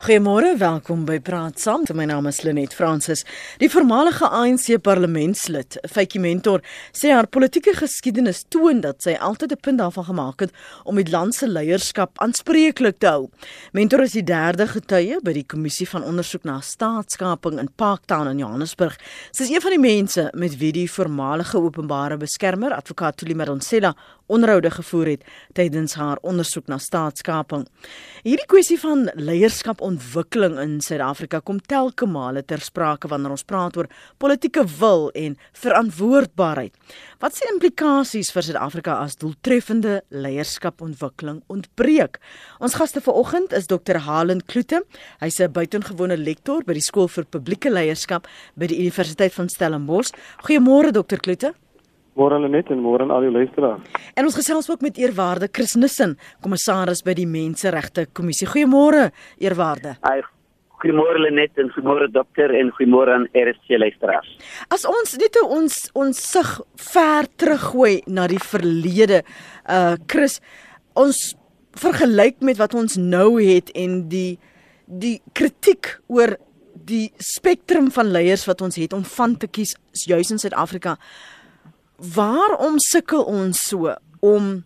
Goeiemôre, welkom by Praat Saam. My naam is Lenet Fransis. Die voormalige ANC parlementslid, Faitjie Mentor, sê haar politieke geskiedenis toon dat sy altyd 'n punt daarvan gemaak het om die land se leierskap aanspreeklik te hou. Mentor is die derde getuie by die kommissie van ondersoek na staatskaping in Parktown in Johannesburg. Sy is een van die mense met wie die voormalige openbare beskermer, advokaat Tuli Madonsela, onderhoude gevoer het tydens haar ondersoek na staatskaping. Hierdie kwessie van leierskapontwikkeling in Suid-Afrika kom telke male ter sprake wanneer ons praat oor politieke wil en verantwoordbaarheid. Wat se implikasies vir Suid-Afrika as doeltreffende leierskapontwikkeling ontbreek? Ons gaste vanoggend is Dr. Halen Kloete. Hy's 'n buitengewone lektor by die Skool vir Publieke Leierskap by die Universiteit van Stellenbosch. Goeiemôre Dr. Kloete. Môre hulle net en môre aan al die luisteraars. En ons gesels ook met eerwaarde Chris Nissen, kommissaris by die Menseregte Kommissie. Goeiemôre, eerwaarde. Hi. Goeiemôre Lenet en goeiemôre dokter en goeiemôre aan RSC luisteraars. As ons net ons ons sig ver teruggooi na die verlede, uh Chris, ons vergelyk met wat ons nou het en die die kritiek oor die spektrum van leiers wat ons het om van te kies juis in Suid-Afrika waarom sukkel ons so om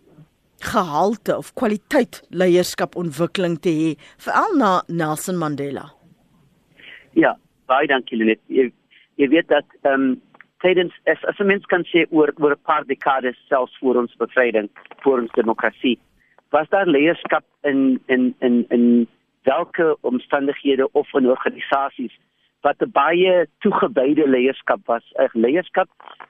gehalte of kwaliteit leierskap ontwikkeling te hê veral na Nelson Mandela? Ja, baie dankie Lenet. Jy, jy weet dat ehm um, tydens as, as mens kan sê oor oor 'n paar dekades selfs voor ons bevryding, voor ons demokrasie, was daar leierskap in in in in watter omstandighede of in organisasies wat 'n baie toegewyde leierskap was, 'n leierskap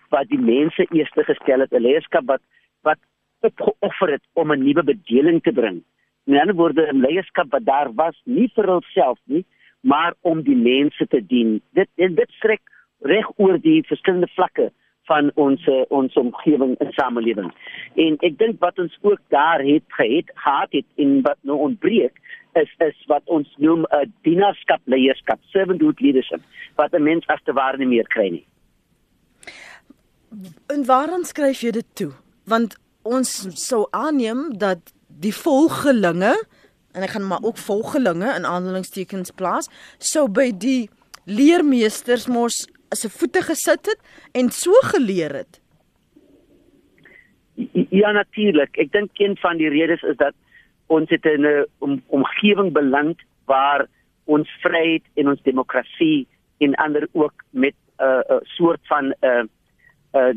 wat die mense eers gestel het, 'n leierskap wat wat opgeoffer het om 'n nuwe bedeling te bring. In 'n ander woorde, 'n leierskap wat daar was nie vir homself nie, maar om die mense te dien. Dit dit strek reg oor die verskillende vlakke van ons ons omgewing en samelewing. En ek dink wat ons ook daar het gehad gehad het in wat nou ontbreek is is wat ons noem 'n uh, dienaarskap leierskap, servanthood leadership, wat 'n mens as te ware nie meer kry nie. En waarom skryf jy dit toe? Want ons sou aanneem dat die volgelinge en ek gaan maar ook volgelinge in aanhalingstekens plaas, sou by die leermeesters mos se voete gesit het en so geleer het. Ja natuurlik. Ek dink een van die redes is dat ons het in 'n om, omgewing beland waar ons vryheid en ons demokrasie en ander ook met 'n uh, uh, soort van 'n uh, 'n uh,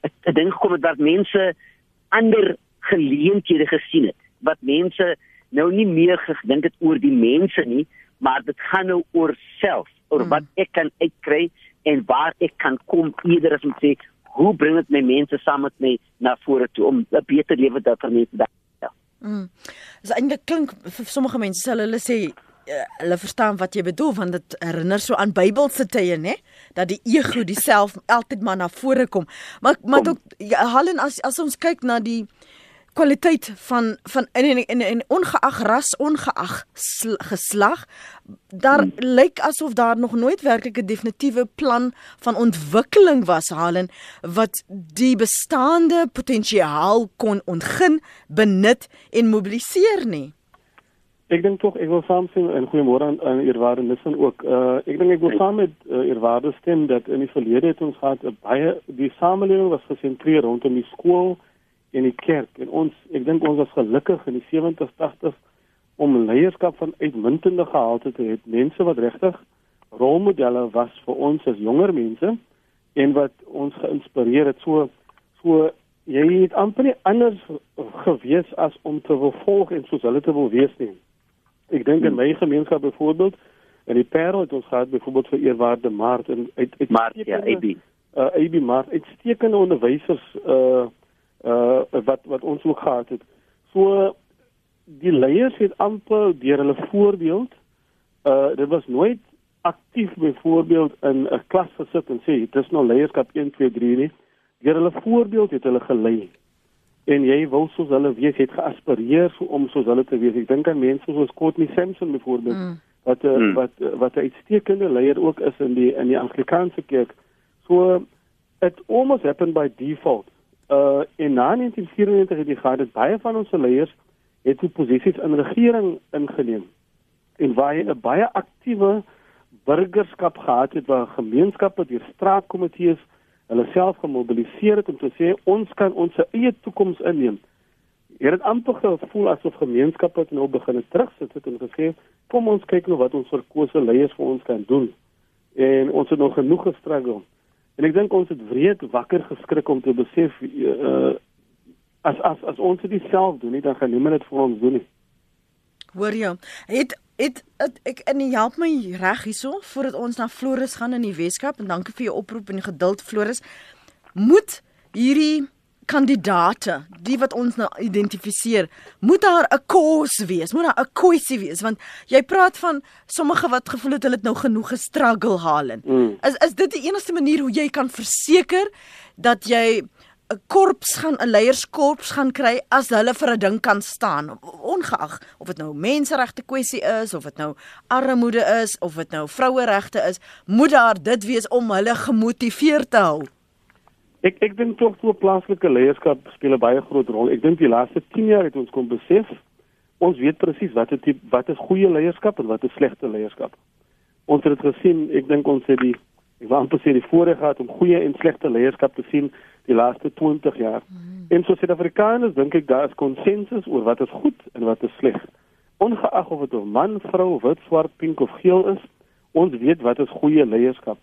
ek dink kom dit dat mense ander geleenthede gesien het wat mense nou nie meer gedink het oor die mense nie maar dit gaan nou oor self oor hmm. wat ek kan uitkry en waar ek kan kom eerder as om sê hoe bring dit my mense saam met my na vore toe om 'n beter lewe te vir mense daar Mm. Dis eintlik klink vir sommige mense sal hulle sê uh, hulle verstaan wat jy bedoel want dit herinner so aan Bybelse tye nê dat die ego dieself altyd maar na vore kom. Maar maar ook ja, Helen as as ons kyk na die kwaliteit van van in en, en, en ongeag ras, ongeag geslag, daar hmm. lyk asof daar nog nooit werklik 'n definitiewe plan van ontwikkeling was halen wat die bestaande potensiaal kon ontgin, benut en mobiliseer nie. Ek dink tog ek wil saamstem en goeiemôre aan, aan eerwaarde Nissen ook. Uh ek dink ek wil saam met uh, eerwaarde stem dat in die verlede het ons gehad 'n baie die samelewing was gesentreer rondom die skool en die kerk. En ons ek dink ons was gelukkig in die 70s 80s om leierskap van uitmuntende gehalte te hê. Mense wat regtig rolmodelle was vir ons as jonger mense en wat ons geïnspireer het. So so jy het amper nie anders gewees as om te wil volg en soos hulle te wil wees nie. Ek dink in my gemeenskap byvoorbeeld en die parel het ons gehad byvoorbeeld vir eerwaarde maart en uit uit maart ja AB uh, AB maart uitstekende onderwysers uh uh wat wat ons ook gehad het. So die leiers het amper deur hulle voorbeeld uh dit was nooit aktief byvoorbeeld in 'n klas gesit en sê dis nou leierskap 1 2 3 nie. Deur hulle voorbeeld het hulle gelei. En jy wou soos hulle wees, het geaspireer om soos hulle te wees. Ek dink aan mense soos Courtney Sampson byvoorbeeld mm. wat uh, mm. wat uh, wat 'n uitstekende leier ook is in die in die Anglikaanse kerk. So it almost happened by default uh in 1994 het jy gehad dat baie van ons leiers het posisies in regering ingeneem. en waar hy 'n baie aktiewe burgerskap gehad het waar gemeenskappe deur straatkomitees hulle self gemobiliseer het om te sê ons kan ons eie toekoms inneem. Hier het amper gevoel asof gemeenskappe nou begin terugsit het en gesê kom ons kyk nou wat ons verkose leiers vir ons kan doen. En ons het nog genoeg gestruggle. En ek dink ons het wreed wakker geskrik om te besef uh as as as ons dit self doen, nie, dan gaan niemand dit vir ons doen nie. Hoor jy? Het het, het ek en help my reg hierso voordat ons na Floris gaan in die Weskaap en dankie vir jou oproep en geduld Floris. Moet hierdie kandidate, die wat ons nou identifiseer, moet daar 'n cause wees, moet daar 'n kwessie wees want jy praat van sommige wat gevoel het hulle het nou genoeg gestruggle haal in. Mm. Is is dit die enigste manier hoe jy kan verseker dat jy 'n korps gaan 'n leierskorps gaan kry as hulle vir 'n ding kan staan ongeag of dit nou menseregte kwessie is of dit nou armoede is of dit nou vroueregte is moet daar dit wees om hulle gemotiveerd te hou Ek ek dink tog so plaaslike leierskap speel 'n baie groot rol. Ek dink die laaste 10 jaar het ons kom besef ons weet presies wat dit wat is goeie leierskap en wat is slegte leierskap. Ons het dit gesien, ek dink ons het die ek wou amper sê die voorreg gehad om goeie en slegte leierskap te sien die laaste 20 jaar. Mm. En so Suid-Afrikaners dink ek daar is konsensus oor wat is goed en wat is sleg. Ongeag of dit 'n man, vrou, wit, swart, pink of geel is, ons weet wat is goeie leierskap.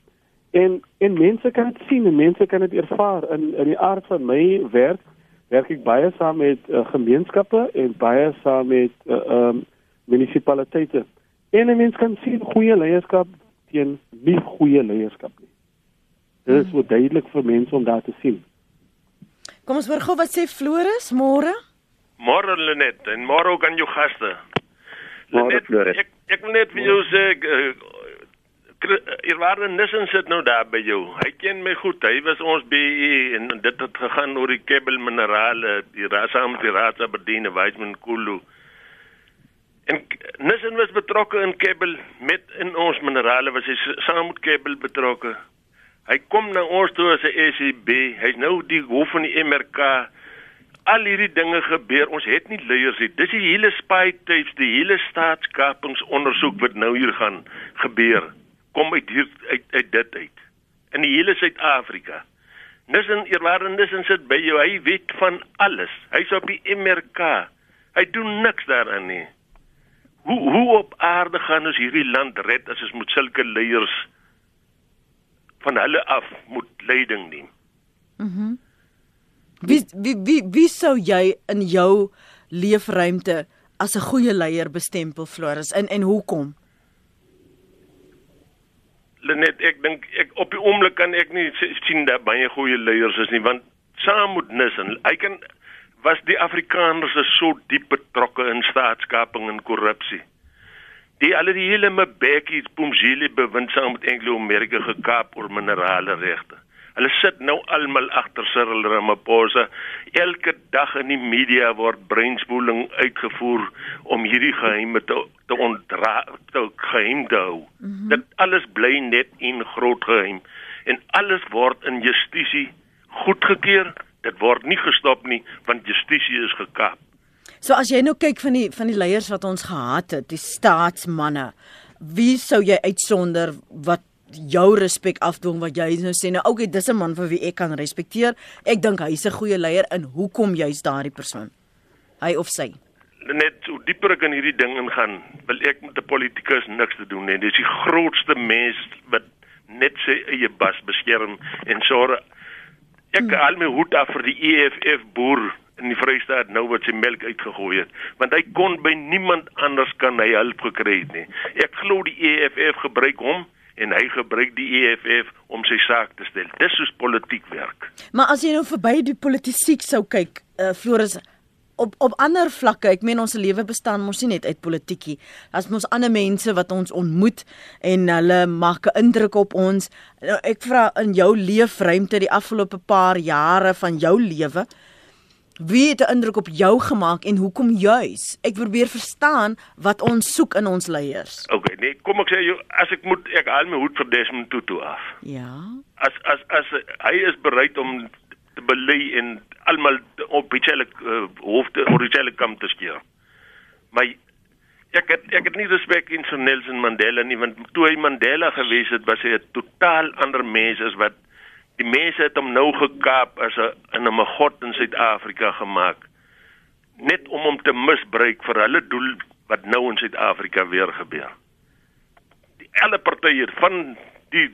En en mense kan dit sien en mense kan dit ervaar in in die aard van my werk werk ek baie saam met uh, gemeenskappe en baie saam met uh, um, munisipaliteite. En mense kan sien goeie leierskap teen nie goeie leierskap nie. Dit is so duidelik vir mense om daar te sien. Kom ons hoor gou wat sê Floris môre. Môre Lenet en môre kan jou gaste. Môre Floris. Ek ek wil net vir jou sê hier waar Nissen sit nou daar by jou. Hy ken my goed. Hy was ons BE en dit het gegaan oor die kabel minerale, die rasa met die rasa bediene Weizmann Kulu. En Nissen was betrokke in kabel met in ons minerale was hy saam met kabel betrokke. Hy kom na ons toe as 'n SEB. Hy's nou die hoof van die MRK. Al hierdie dinge gebeur. Ons het nie leiers nie. Dis die hele spy tapes, die hele staatskapingsondersoek wat nou hier gaan gebeur. Kom uit hier uit, uit dit uit. In die hele Suid-Afrika. Nissen eerwaarde Nissen sit by jou. Hy weet van alles. Hy's op die MRK. Hy doen niks daaraan nie. Hoe hoe op aarde gaan ons hierdie land red as ons met sulke leiers van hulle af moet leiding neem. Mhm. Mm wie wie wie wie sou jy in jou leefruimte as 'n goeie leier bestempel Floris in en hoekom? Lenet ek dink ek op die oomblik kan ek nie sien dat baie goeie leiers is nie want saam moet Nissen hy kan was die Afrikaners so diep betrokke in staatskaping en korrupsie die al die hele Mbeki Pumzile bewind saam met Anglo-Amerika gekaap oor minerale regte. Hulle sit nou almal agter Cyril Ramaphosa. Elke dag in die media word breinspoeling uitgevoer om hierdie geheime te te ontdra te geheim te hou. Mm -hmm. Dit alles bly net in groot geheim en alles word in justisie goedgekeur. Dit word nie gestop nie want justisie is gekaap. So as jy nou kyk van die van die leiers wat ons gehad het, die staatsmanne, wie sou jy uitsonder wat jou respek afdwing wat jy nou sê nou okay dis 'n man vir wie ek kan respekteer. Ek dink hy's 'n goeie leier en hoekom jy's daardie persoon? Hy of sy? Net so dieper ek in hierdie ding ingaan, wil ek met 'n politikus niks te doen hê. Dis die grootste mens wat net sy eie bas beskerm en sorg ek hmm. al my hoed af vir die EFF boer in die Vrystaat nou wat sy melk uitgegooi het want hy kon by niemand anders kan hy hulp gekry het nie ek glo die EFF gebruik hom en hy gebruik die EFF om sy saak te stel. Dis soos politiek werk. Maar as jy nou verby die politiek sou kyk uh, Floris op op ander vlakke ek meen ons lewe bestaan mos nie net uit politiekie ons ander mense wat ons ontmoet en hulle maak 'n indruk op ons. Nou, ek vra in jou leefruimte die afgelope paar jare van jou lewe Wie het 'n indruk op jou gemaak en hoekom juis? Ek probeer verstaan wat ons soek in ons leiers. Okay, nee, kom ek sê jou as ek moet ek haal my hoed vir Desmond Tutu af. Ja. As as as hy is bereid om te belê en almal op dieselfde uh, hoofde op dieselfde kamp te skeer. Maar ek het ek het nie respek in so Nelson Mandela nie want toe hy Mandela gewees het was hy 'n totaal ander mens as wat die mense het hom nou gekaap as 'n in 'n god in Suid-Afrika gemaak net om hom te misbruik vir hulle doel wat nou in Suid-Afrika weer gebeur. Die alle partye van die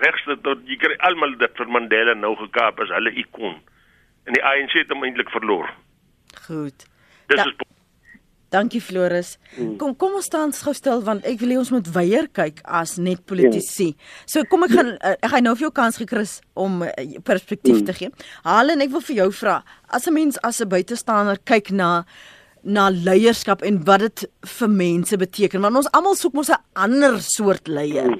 regste tot jy kry almal dit vir Mandela nou gekaap as hulle ikon. En die ANC het hom eintlik verloor. Goed. Dis Da- is Dankie Floris. Kom kom ons staan gou stil want ek wil hê ons moet weier kyk as net politici. So kom ek gaan eh, ek gaan nou vir jou kans gee Chris om eh, perspektief te gee. Halen ek wil vir jou vra as 'n mens as 'n buitestander kyk na na leierskap en wat dit vir mense beteken want ons almal soek mos 'n ander soort leier.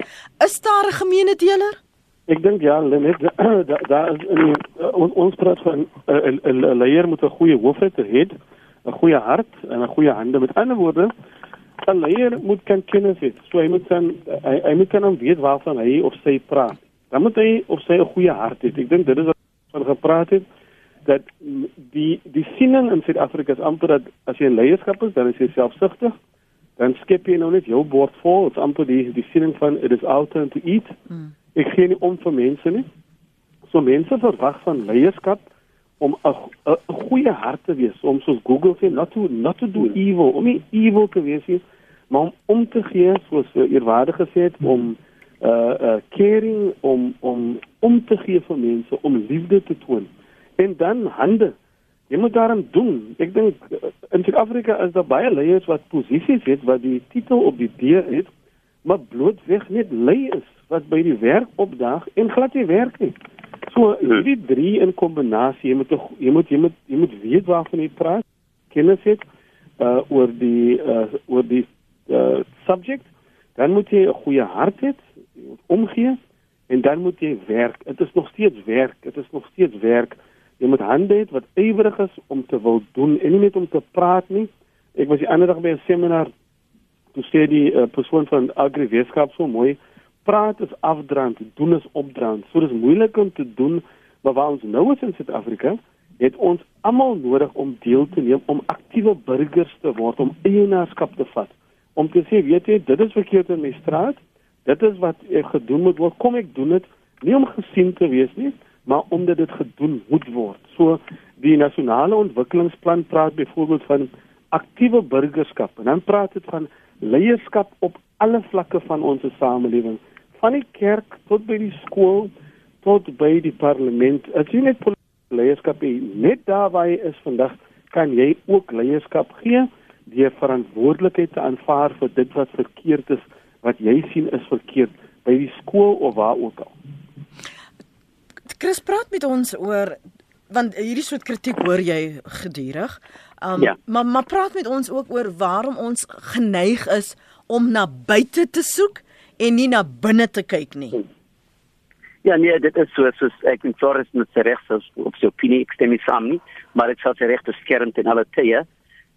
Is daar 'n gemeene deler? Ek dink ja, Lenet, daar da is in uh, on, ons praat van 'n uh, 'n leier moet 'n goeie hoof hê, 'n goeie hart en 'n goeie hande. Met ander woorde, 'n leier moet kan kennis hê. So hy moet kan hy, hy moet kan weet waarvan hy of sy praat. Dan moet hy of sy 'n goeie hart hê. Ek dink dit is wat van gepraat het dat die die siening in Suid-Afrika is amper dat as jy 'n leierskap is, dan is jy selfsugtig. Dan skep jy nou net jou bord vol. Dit is amper die die siening van it is our turn to eat. Hmm. Ek gee nie om vir mense nie. So mense verwag van leierskap om 'n 'n goeie hart te wees, om soos Google sê not to not to do evil, om nie evil te wees nie, maar om om te gee soos uh, eerwaardig gesê het om uh uh caring om om om te gee vir mense, om liefde te toon. En dan hande. Jy moet daarin doen. Ek dink in Suid-Afrika is daar baie leiers wat posisies het wat die titel op die deur het, maar blootweg net lei is wat by die werk opdaag en glad nie werk nie. So hierdie drie in kombinasie, jy moet go- jy moet jy moet jy moet weet waarvan jy praat, kennis het uh oor die uh oor die uh subject, dan moet jy 'n goeie hart hê, omgee en dan moet jy werk. Dit is nog steeds werk, dit is nog steeds werk. Jy moet hande hê wat ywerig is om te wil doen en nie net om te praat nie. Ek was die ander dag by 'n seminar toe sê die uh, persoon van agri wetenskap so mooi praat is afdrand, doen is opdrand. So dis moeilik om te doen, maar waar ons nou is in Suid-Afrika, het ons almal nodig om deel te neem, om aktiewe burgers te word, om eienaarskap te vat. Om te sê, weet jy, dit is verkeerd in my straat. Dit is wat ek gedoen moet word. Kom ek doen dit nie om gesien te wees nie, maar omdat dit gedoen moet word. So die nasionale ontwikkelingsplan praat byvoorbeeld van aktiewe burgerskap en dan praat dit van leierskap op alle vlakke van ons samelewing van die kerk tot by die skool tot by die parlement. As jy net politieke leierskap het, net daar waar jy is vandag, kan jy ook leierskap gee deur verantwoordelikheid te aanvaar vir dit wat verkeerd is, wat jy sien is verkeerd by die skool of waar ook al. Chris praat met ons oor want hierdie soort kritiek hoor jy gedurig. Um Ja. maar maar praat met ons ook oor waarom ons geneig is om na buite te soek en nie na binne te kyk nie. Ja nee, dit is so soos ek en Floris met sy reg soos op sy opinie ek stem nie saam nie, maar ek sal sy reg beskerm teen alle tye.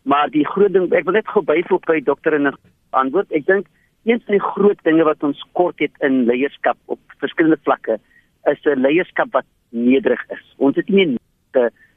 Maar die groot ding, ek wil net gou byvoeg by dokter in 'n antwoord. Ek dink een van die groot dinge wat ons kort het in leierskap op verskillende vlakke is 'n leierskap wat nederig is. Ons het nie 'n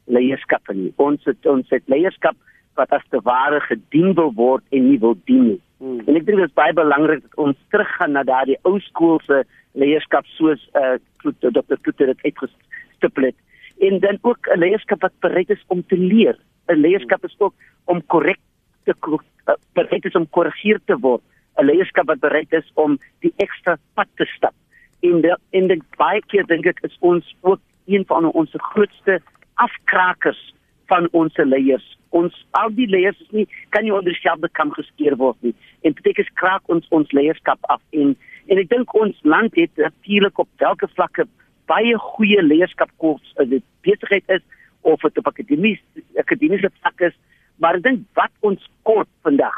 leierskap nie. Ons het ons het leierskap wat as te ware gedien wil word en nie wil dien nie. Hmm. En ek dink dit is baie belangrik dat ons teruggaan na daardie ou skoolse leierskap soos uh Dr. Kloete dit uitgestipel het. En dan ook 'n leierskap wat bereid is om te leer. 'n Leierskap is ook om korrek te uh, bereid is om korrigeer te word. 'n Leierskap wat bereid is om die ekstra pad te stap. En de, en dit baie keer dink ek is ons ook een van ons grootste afkrakers van ons leiers. Ons al die leiers is nie kan nie onder dieselfde kam geskeer word nie. En beteken kraak ons ons leierskap af en en ek dink ons land het natuurlik op elke vlakke baie goeie leierskapkoers as dit besigheid is of dit op akademies akademiese vlak is, maar ek dink wat ons kort vandag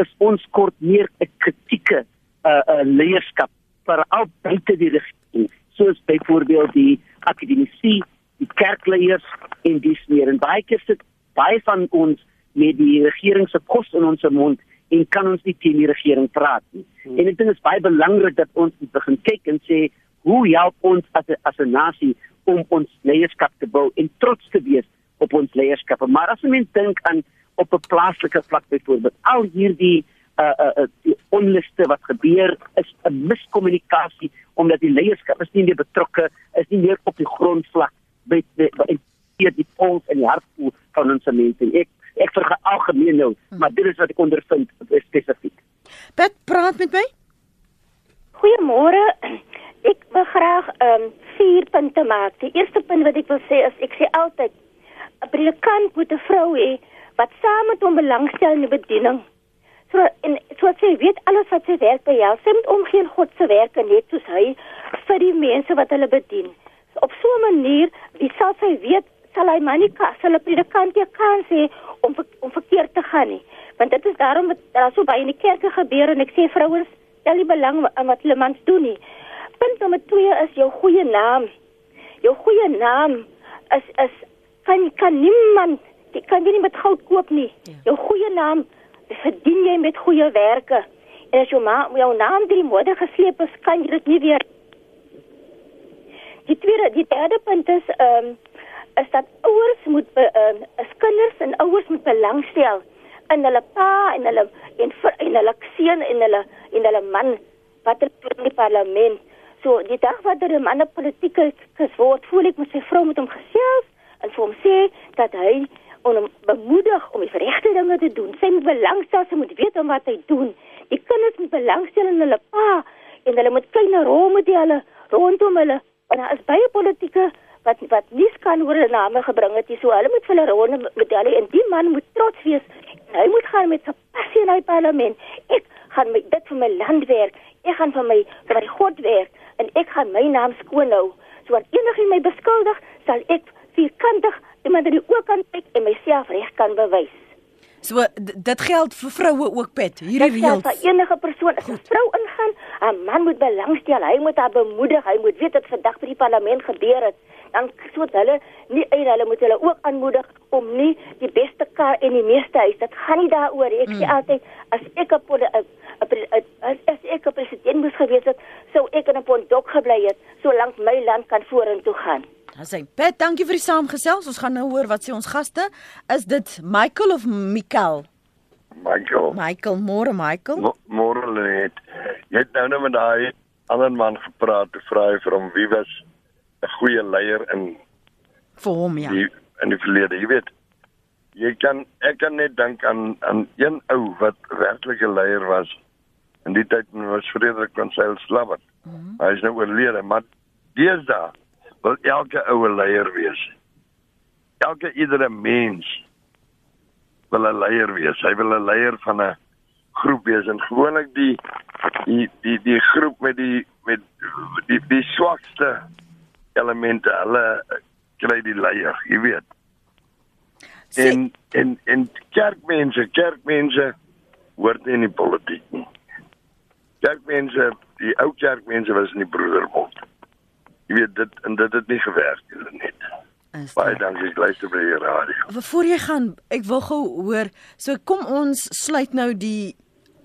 is ons kort meer 'n kritieke uh, uh leierskap veral buite die rigting soos byvoorbeeld die akademisië die kerkleiers en dis meer en baie keer sit baie van ons met die regering se kos in ons mond en kan ons nie teen die regering praat nie. Hmm. En ek dink dit is baie belangrik dat ons begin kyk en sê hoe help ons as 'n as 'n nasie om ons leierskap te bou en trots te wees op ons leierskap. Maar as 'n mens dink aan op 'n plaaslike vlak byvoorbeeld al hierdie uh uh die onluste wat gebeur is 'n miskommunikasie omdat die leierskap is nie meer betrokke is nie meer op die grondvlak by by die pols en die hartpoel van ons mense. Ek ek verge algemeen nou hmm. maar dit is wat ek ondervind spesifiek. Pat praat met my. Goeiemôre. Ek wil graag um, vier punte maak. Die eerste punt wat ek wil sê is ek sê altyd 'n predikant moet 'n vrou hê wat saam met hom belangstel in die bediening. So en so sê weet alles wat sy werk by jou, sy moet omgee God se werk net soos hy vir die mense wat hulle bedien. Op so 'n manier, wie sal sy weet, sal hy maar nie sal 'n predikant nie kan sê om om verkeerd te gaan nie. Want dit is daarom dat daar so baie in die kerke gebeur en ek sê vrouens stel nie belang in wat hulle mans doen nie. Punt nommer 2 is jou goeie naam. Jou goeie naam is is kan kan niemand, jy kan jy nie met goud koop nie. Ja. Jou goeie naam verdien jy met goeie werke. En as jou ma jou naam drie mode gesleep is, kan jy dit nie weer. Die tweede, die derde punt is ehm um, is dat ouers moet ehm uh, as kinders en ouers moet belangstel in hulle pa en hulle en vir en hulle seun en hulle en hulle man wat in die parlement. So die dag wat hulle manne politiek gesword, voel ek met sy vrou met hom gesels en vir hom sê dat hy om hom bemoedig om die regte dinge te doen. Sy moet belangstel, sy moet weet om wat hy doen. Die kinders moet belangstel in hulle pa en hulle moet kyk na rolmodelle rondom hulle. En daar is baie politieke wat wat nie kan oor hulle name gebring het nie. So hulle moet vir hulle rolmodelle en die man moet trots wees. Hy moet gaan met sy passie na die parlement. Ek gaan met dit vir my land werk. Ek gaan vir my vir my God werk en ek gaan my naam skoon hou. So wat enigiemand my beskuldig, sal ek vierkantig iemand in die oë kan kyk en myself reg kan bewys. So dit geld vir vroue ook pet. Hierdie reëls. Vir enige persoon, as 'n vrou ingaan, 'n man moet belangstel, hy moet haar bemoedig, hy moet weet wat vandag by die parlement gebeur het. Dan soet hulle nie en hulle moet hulle ook aanmoedig om nie die beste kar en die meeste huis. Dit gaan nie daaroor ek sê mm. altyd as ek op 'n as, ek 'n president moes gewees het, sou ek in 'n pondok gebly het solank my land kan vorentoe gaan. Sê Pat, dankie vir die saamgesels. Ons gaan nou hoor wat sê ons gaste. Is dit Michael of Mikael? Michael. Michael, môre Michael. Môre net. Jy het nou net met daai ander man gepraat te vra vir hom wie was 'n goeie leier in vir hom ja. Die, in die verlede, jy weet. Jy kan ek kan net dink aan aan een ou wat werklike leier was. In die tyd was Frederik van Sail-Slabbert. Mm -hmm. Hy is nou oorlede, maar deesdae wil elke oue leier wees. Elke iedere mens wil 'n leier wees. Hy wil 'n leier van 'n groep wees en gewoonlik die die die die groep met die met die die swakste elemente, hulle kry die leier, jy weet. En en en kerkmense, kerkmense word nie in die politiek nie. Kerkmense, die ou kerkmense was in die broederbond jy weet dit en dit het nie gewerk nie net. Baie dankie, ek luister by die radio. Voor jy gaan, ek wil gou hoor, so kom ons sluit nou die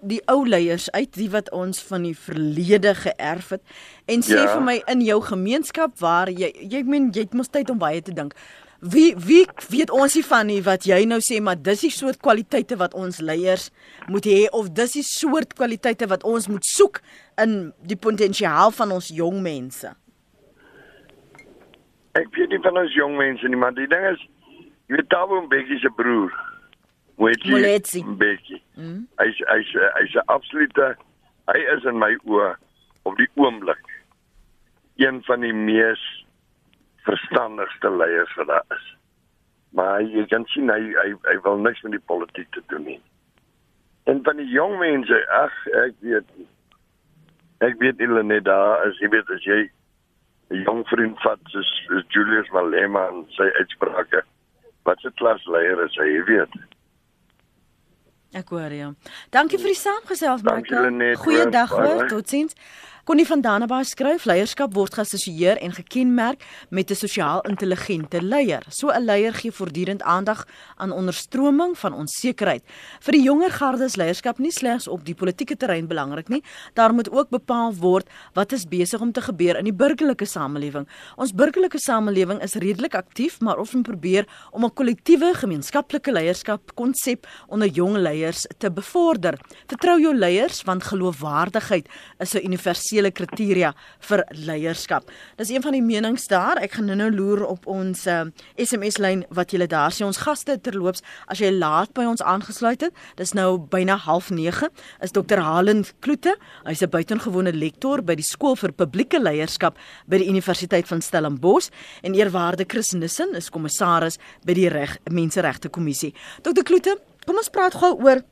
die ou leiers uit, die wat ons van die verlede geërf het en sê ja. vir my in jou gemeenskap waar jy jy meen jy het mos tyd om baie te dink. Wie wie weet ons nie van nie wat jy nou sê maar dis die soort kwaliteite wat ons leiers moet hê of dis die soort kwaliteite wat ons moet soek in die potensiaal van ons jong mense ek weet nie van ons jong mense nie, maar die ding is jy weet Tabo Mbeki se broer. Moletsi Mbeki. Mm. Hy's hy's hy's 'n absolute hy is in my oë op die oomblik een van die mees verstandigste leiers wat daar is. Maar jy kan sien hy hy, hy wil niks met die politiek te doen nie. En van die jong mense, ag ek weet ek weet hulle net daar is, jy weet as jy 'n jong vriend vat soos Julius Malema en sy uitsprake. Wat 'n klasleier is hy, weet. Ek hoor jou. Dankie vir die saamgesels, Michael. Goeiedag hoor, totsiens. Connie van Dannebaai skryf leierskap word geassosieer en gekenmerk met 'n sosiaal intelligente leier. So 'n leier gee voortdurend aandag aan onderstroming van onsekerheid. Vir die jonger garde is leierskap nie slegs op die politieke terrein belangrik nie, daar moet ook bepaal word wat is besig om te gebeur in die burgerlike samelewing. Ons burgerlike samelewing is redelik aktief, maar ons moet probeer om 'n kollektiewe gemeenskaplike leierskap konsep onder jong leiers te bevorder. Vertrou jou leiers want geloofwaardigheid is 'n universele kriteria vir leierskap. Dis een van die menings daar. Ek gaan nou-nou loer op ons uh, eh, SMS lyn wat julle daar sien. Ons gaste terloops, as jy laat by ons aangesluit het, dis nou byna 09:30, is Dr. Halen Kloete. Hy's 'n buitengewone lektor by die skool vir publieke leierskap by die Universiteit van Stellenbosch en eerwaarde Chris Nissen is kommissaris by die reg menseregte kommissie. Dr. Kloete, kom ons praat gou oor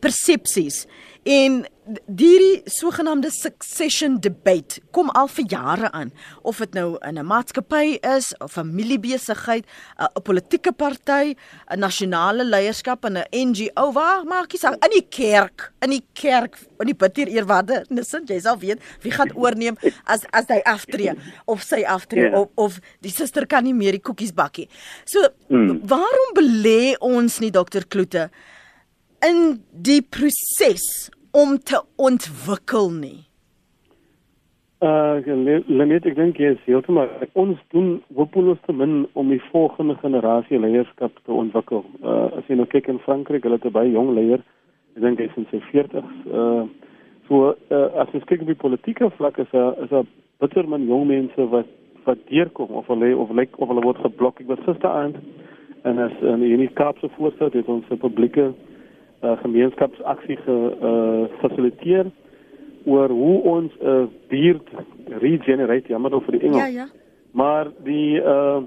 persepsies en hierdie sogenaamde succession debate kom al vir jare aan of dit nou in 'n maatskappy is of familiebesigheid 'n politieke party 'n nasionale leierskap in 'n NGO waar maak jy saak in die kerk in die kerk in die bidtier eerwaarde nisin jy sal weet wie gaan oorneem as as hy aftree of sy aftree yeah. Ja. of of die suster kan nie meer die koekies bakkie so mm. waarom belê ons nie dokter Kloete in die proses om te ontwikkel nie? Uh Lenet, ek dink jy is heeltemal ons doen hopeloos te min om die volgende generasie leierskap te ontwikkel. Uh as jy nou kyk in Frankryk, hulle het 'n baie jong leier. Ek dink hy is in sy 40s. Uh so uh, as jy kyk op die politieke vlak is daar is daar bitter min jong mense wat wat deurkom of hulle of lyk of hulle word geblok. Ek was gister aand en as in die Kaapse voorstel het ons 'n publieke uh, gemeenskapsaksie gefasiliteer uh, oor hoe ons 'n uh, buurt regenerate, jammer oor die Engels. Ja, ja. Maar die uh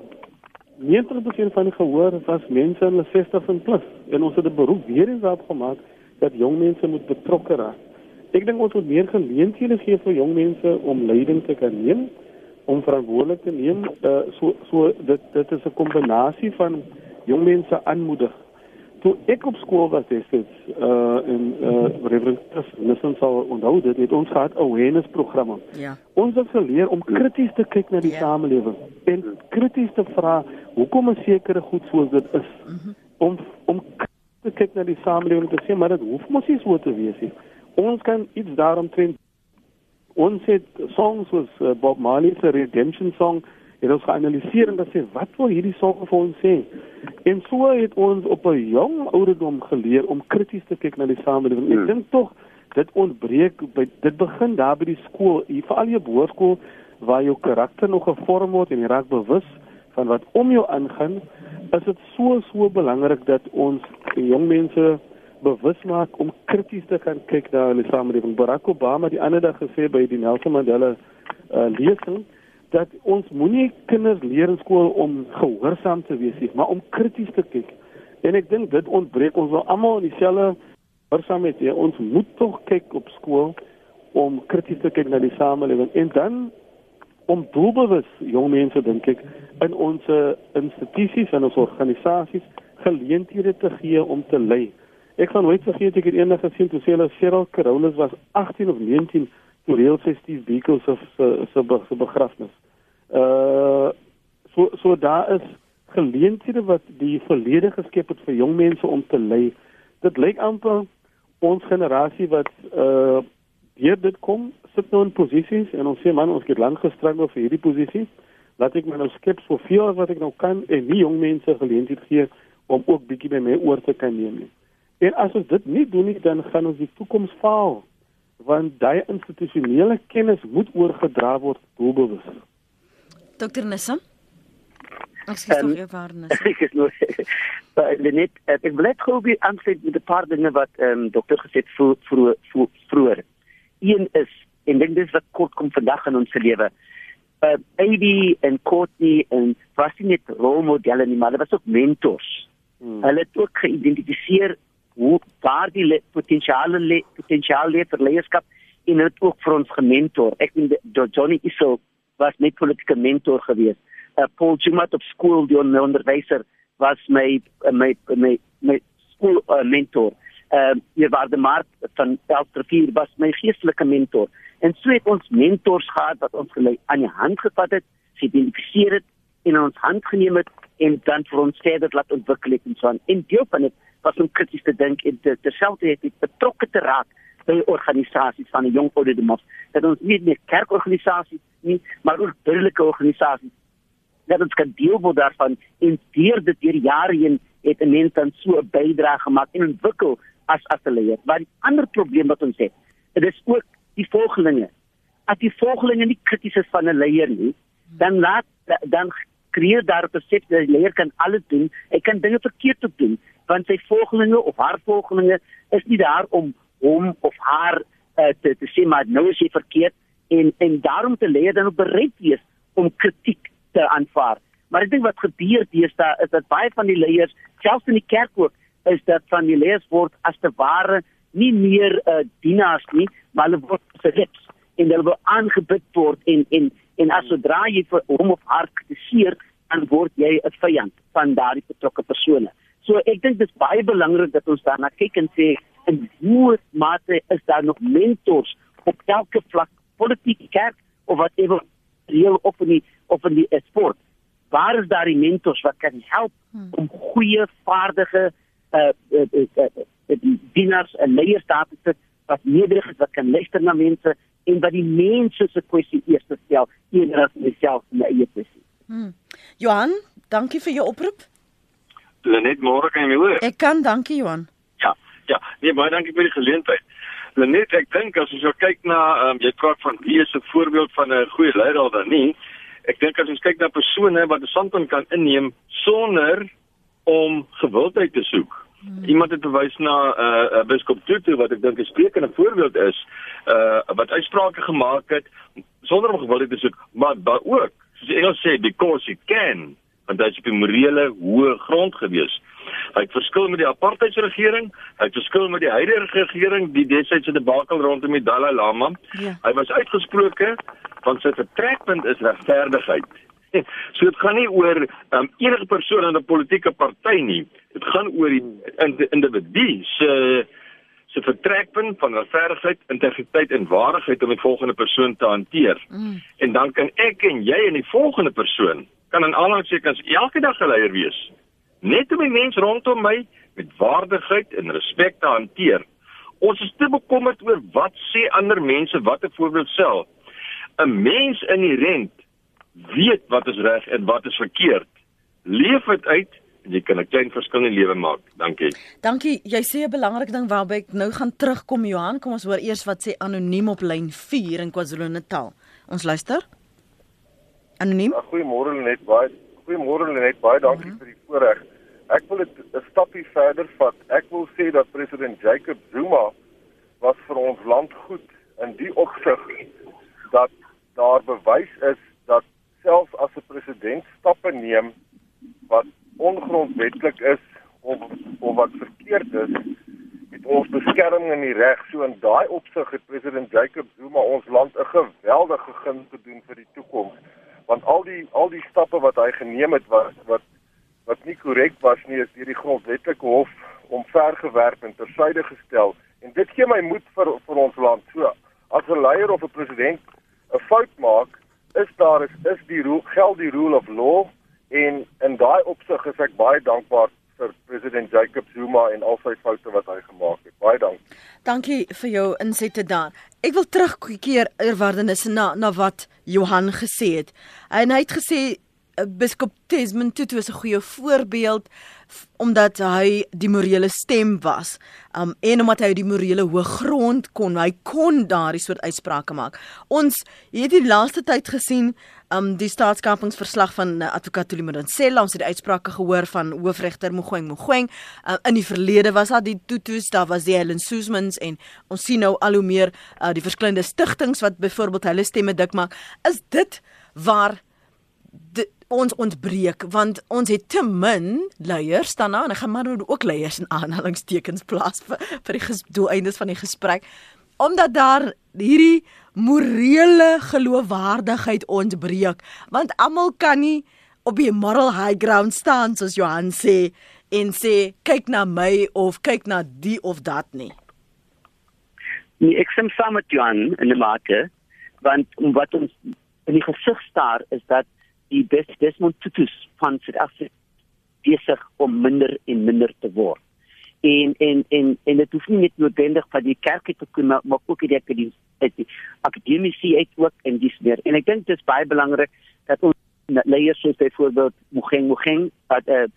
90% van die gehoor was mense in 60 en plus en ons het 'n beroep weer eens daarop gemaak dat jong mense moet betrokke raak. Ek dink ons moet meer geleenthede gee vir jong mense om leiding te kan neem, om verantwoordelik te neem. Uh so so dit dit is 'n kombinasie van jong mense aanmoedig toe ek op skool was destyds uh in uh Reverend Nissen sal onthou dit het ons gehad awareness programme. Ja. Ons het geleer om krities te kyk na die ja. samelewing en krities te vra hoekom 'n sekere goed soos dit is. Mm -hmm. Om om te kyk na die samelewing te sê maar dit hoef mos nie so te wees nie. Ons kan iets daarom trend ons het songs soos uh, Bob Marley se redemption song het ons geanaliseer en gesê wat wil hierdie song vir ons sê? En so het ons op 'n jong ouderdom geleer om krities te kyk na die samelewing. Ek hmm. dink tog dit ontbreek by dit begin daar by die skool, veral jou hoërskool waar jou karakter nog gevorm word en jy raak bewus van wat om jou aangaan. Is dit so so belangrik dat ons jong mense bewus maak om krities te kan kyk na die samelewing. Barack Obama het die ander dag gesê by die Nelson Mandela uh, lesing dat ons moenie kinders leer in skool om gehoorsaam te wees nie, maar om krities te kyk. En ek dink dit ontbreek ons wel almal in dieselfde gehoorsaamheid. Ja. Ons moet tog kyk op skool om krities te kyk na die samelewing en dan om doelbewus jong mense dink ek in ons institusies en ons organisasies geleenthede te gee om te lei. Ek gaan nooit vergeet ek het eendag gesien toe hulle Cheryl Carolus was 18 of 19 toe reël sy Steve Biko se se se begrafnis. Uh so so daar is geleenthede wat die verlede geskep het vir jong mense om te lei. Dit lyk amper ons generasie wat uh deur dit kom, sit nou in posisies en ons sê man, ons het lank gestruggle vir hierdie posisie. Laat ek my nou skep so veel wat ek nou kan en nie jong mense geleenthede gee om ook bietjie by my oor te kan neem nie. En as ons dit nie doen nie, dan gaan ons die toekoms faal want daai institusionele kennis moet oorgedra word doelbewus. Dr. Nissam? Ek sê um, tog ervarenis. Ek is nog net ek wil net gou weer aansluit met 'n paar dinge wat ehm um, dokter gesê het vroeër vroeër. Een is en dink dis wat kort kom vandag in ons lewe. Uh AB en Courtney en was nie net rolmodelle nie, maar hulle was ook mentors. Hmm. Hulle het ook geïdentifiseer hoe waar die potensiale le, potensiaal lê vir leierskap en dit ook vir ons gementor. Ek dink Johnny Issel was my politieke mentor geweest. Uh, Paul Jumat op skool die onderwyser was my uh, my my my skool uh, mentor. uh eerwaarde Mark van Elstrivier was my geestelike mentor. En so het ons mentors gehad wat ons gelei aan die hand gevat het, geïdentifiseer het en ons hand geneem het en dan vir ons verder laat ontwikkel het en so aan. En deel van dit was om krities te dink en te terselfdertyd betrokke te raak by organisasies van die jong ouderdom. Dat ons nie net kerkorganisasies nie, maar ook burgerlike organisasies dat ons kan deel word daarvan en deur dit deur jare heen het 'n mens dan so 'n bydrae gemaak en ontwikkel as as 'n leier. Maar die ander probleem wat ons het, dit is ook die volgelinge. As die volgelinge nie krities is van 'n leier nie, dan laat dan kreer daar 'n persepsie dat die leier kan alles doen. Hy kan dinge verkeerd doen want sy volgelinge of haar volgelinge is nie daar om hom of haar uh, te te sê maar nou is hy verkeerd en en daarom te leier dan bereid wees om kritiek te aanvaar. Maar ek dink wat gebeur deesdae is dat baie van die leiers, selfs in die kerk ook, is dat van die leiers word as te ware nie meer uh, dienaars nie, maar hulle word verhits en hulle word aangebid word en en en as sodra jy vir hom of haar kritiseer, dan word jy 'n vyand van daardie betrokke persone. So ek dink dit is baie belangrik dat ons daarna kyk en sê en hoe mate is daar nog mentors op elke vlak, politiek, kerk of wat ewe reël op in die of in die sport. Waar is daar die mentors wat kan help hmm. om goeie vaardige uh, uh, uh, uh, uh, dieners en leiers daar te sit wat nederig is wat kan luister na mense en wat die mense se kwessie eers stel eerder as myself en my eie kwessie. Hmm. Johan, dankie vir jou oproep. Lenet, môre kan jy my hoor? Ek kan, dankie Johan. Ja, ja, nee, baie dankie vir die geleentheid. Lenet, ek dink as ons kyk na um, jy praat van wie is 'n voorbeeld van 'n goeie leier al dan nie. Ek dink as ons kyk na persone wat 'n standpunt kan inneem sonder om gewildheid te soek. Hmm. Iemand het verwys na 'n uh, uh, biskop Tutu wat ek dink 'n sprekende voorbeeld is, uh wat uitsprake gemaak het sonder om gewildheid te soek, maar ba ook, soos die Engels sê, because he can, want hy is op 'n morele hoë grond gewees. Hy het verskil met die apartheidsregering, hy het verskil met die huidige regering, die desydse debakel rondom die Dalai Lama. Ja. Hy was uitgesproke van sy vertrekpunt is regverdigheid. So dit gaan nie oor um, enige persoon in 'n politieke party nie. Dit gaan oor die individu se se vertrekpunt van regverdigheid, integriteit en waardigheid om die volgende persoon te hanteer. Mm. En dan kan ek en jy en die volgende persoon kan in aanhalingstekens elke dag geleier wees. Net om die mens rondom my met waardigheid en respek te hanteer. Ons is te bekommerd oor wat sê ander mense wat 'n voorbeeld stel. 'n mens in die rent weet wat is reg en wat is verkeerd. Leef dit uit en jy kan 'n klein verskil in die lewe maak. Dankie. Dankie. Jy sê 'n belangrike ding waarby ek nou gaan terugkom Johan. Kom ons hoor eers wat sê anoniem op lyn 4 in KwaZulu-Natal. Ons luister. Anoniem. Ja, goeiemôre net baie. Goeiemôre net baie. Dankie mm -hmm. vir die voorreg. Ek wil dit 'n stapie verder vat. Ek wil sê dat president Jacob Zuma was vir ons land goed in die opsig dat daar bewys is dat selfs as 'n president stappe neem wat ongrondwettig is of of wat verkeerd is, het ons beskerming in die reg. So in daai opsig het president Jacob Zuma ons land 'n geweldige gun gedoen vir die toekoms. Want al die al die stappe wat hy geneem het wat wat wat nie korrek was nie, is deur die grondwetlike hof omvergewerp en tersyde gestel. En dit gee my moed vir vir ons land. So as 'n leier of 'n president 'n fout maak, is daar is, is die rule, geld die rule of law en in daai opsig is ek baie dankbaar vir president Jacob Zuma en al sy foute wat hy gemaak het. Baie dankie. Dankie vir jou insette daar. Ek wil terugkeer eerwaardenis na na wat Johan gesê het. En hy het gesê Biskop Desmond Tutu is 'n goeie voorbeeld omdat hy die morele stem was. Um en omdat hy die morele hoë grond kon, hy kon daardie soort uitsprake maak. Ons het die laaste tyd gesien um die staatskapingsverslag van uh, advokaat Tuli Madansela, ons het die uitsprake gehoor van hoofregter Mogoeng Mogoeng. Uh, in die verlede was daar die Tutus, daar was die Helen Soosmans en ons sien nou al hoe meer uh, die verskillende stigtings wat byvoorbeeld hulle stemme dik maak. Is dit waar ons ontbreek want ons het te min leiers daarna en ek gaan maar nou ook leiers in aanhalingstekens plaas vir vir die doeleindes van die gesprek omdat daar hierdie morele geloofwaardigheid ontbreek want almal kan nie op die moral high ground staan soos Johan sê en sê kyk na my of kyk na die of dat nie. Nee, ek stem saam met Johan in die mate want wat ons in die gesig staar is dat die best Desmond Tutu van Suid-Afrika besig om minder en minder te word. En en en en dit hoef nie net noodwendig van die kerk te kom maar, maar ook die akademie die akademiese uit ook en dis meer. En ek dink dit is baie belangrik dat ons leiers soos byvoorbeeld Mogeng Mogeng dat eh uh,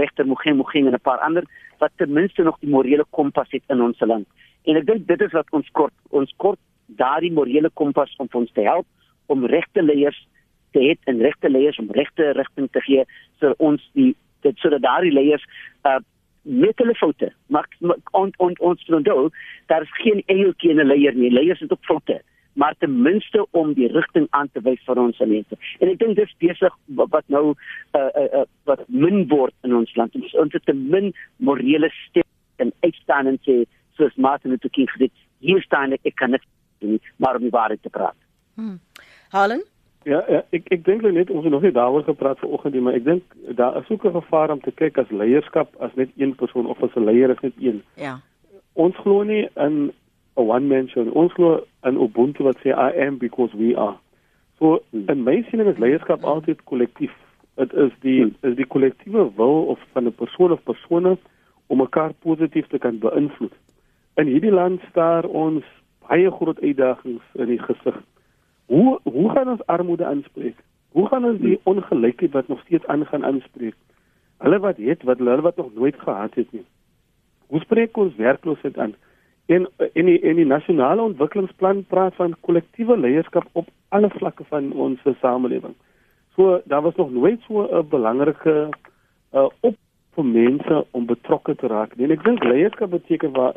regter Mogeng Mogeng en 'n paar ander wat ten minste nog die morele kompas het in ons land. En ek dink dit is wat ons kort ons kort daardie morele kompas om ons te help om regte leiers te hê en regte leiers om regte rigting te gee so ons die dit sodat daardie leiers uh met hulle foute. Maar on, on, ons onthou daar is geen engeltjie in 'n leier nie. Leiers het ook foute maar ten minste om die rigting aan te wys vir ons mense. En ek dink dis besig wat nou uh, uh, uh, wat min word in ons land. Ons ons het te min morele stem en uitstaan en sê soos Martin Luther King gesê hier staan ek ek kan net maar om die waarheid te praat. Hmm. Halen Ja, ja ek ek dink net ons het nog nie daaroor gepraat vanoggend nie, maar ek dink daar is ook 'n gevaar om te kyk as leierskap as net een persoon of as 'n leier is net een. Ja. Ons glo nie in 'n one man show. Ons glo in Ubuntu wat sê I am because we are. So in my siening is leierskap altyd kollektief. Dit is die is die kollektiewe wil of van 'n persoon of persone om mekaar positief te kan beïnvloed. In hierdie land staar ons baie groot uitdagings in die gesig. Hoe hoe gaan ons armoede aanspreek? Hoe gaan ons die ongelykheid wat nog steeds aangaan aanspreek? Hulle wat het wat hulle wat nog nooit gehad het nie. Hoe spreek ons werkloosheid aan? En in die in die nasionale ontwikkelingsplan praat van kollektiewe leierskap op alle vlakke van ons samelewing. So daar was nog nooit so 'n belangrike uh, op vir mense om betrokke te raak. En ek dink leierskap beteken waar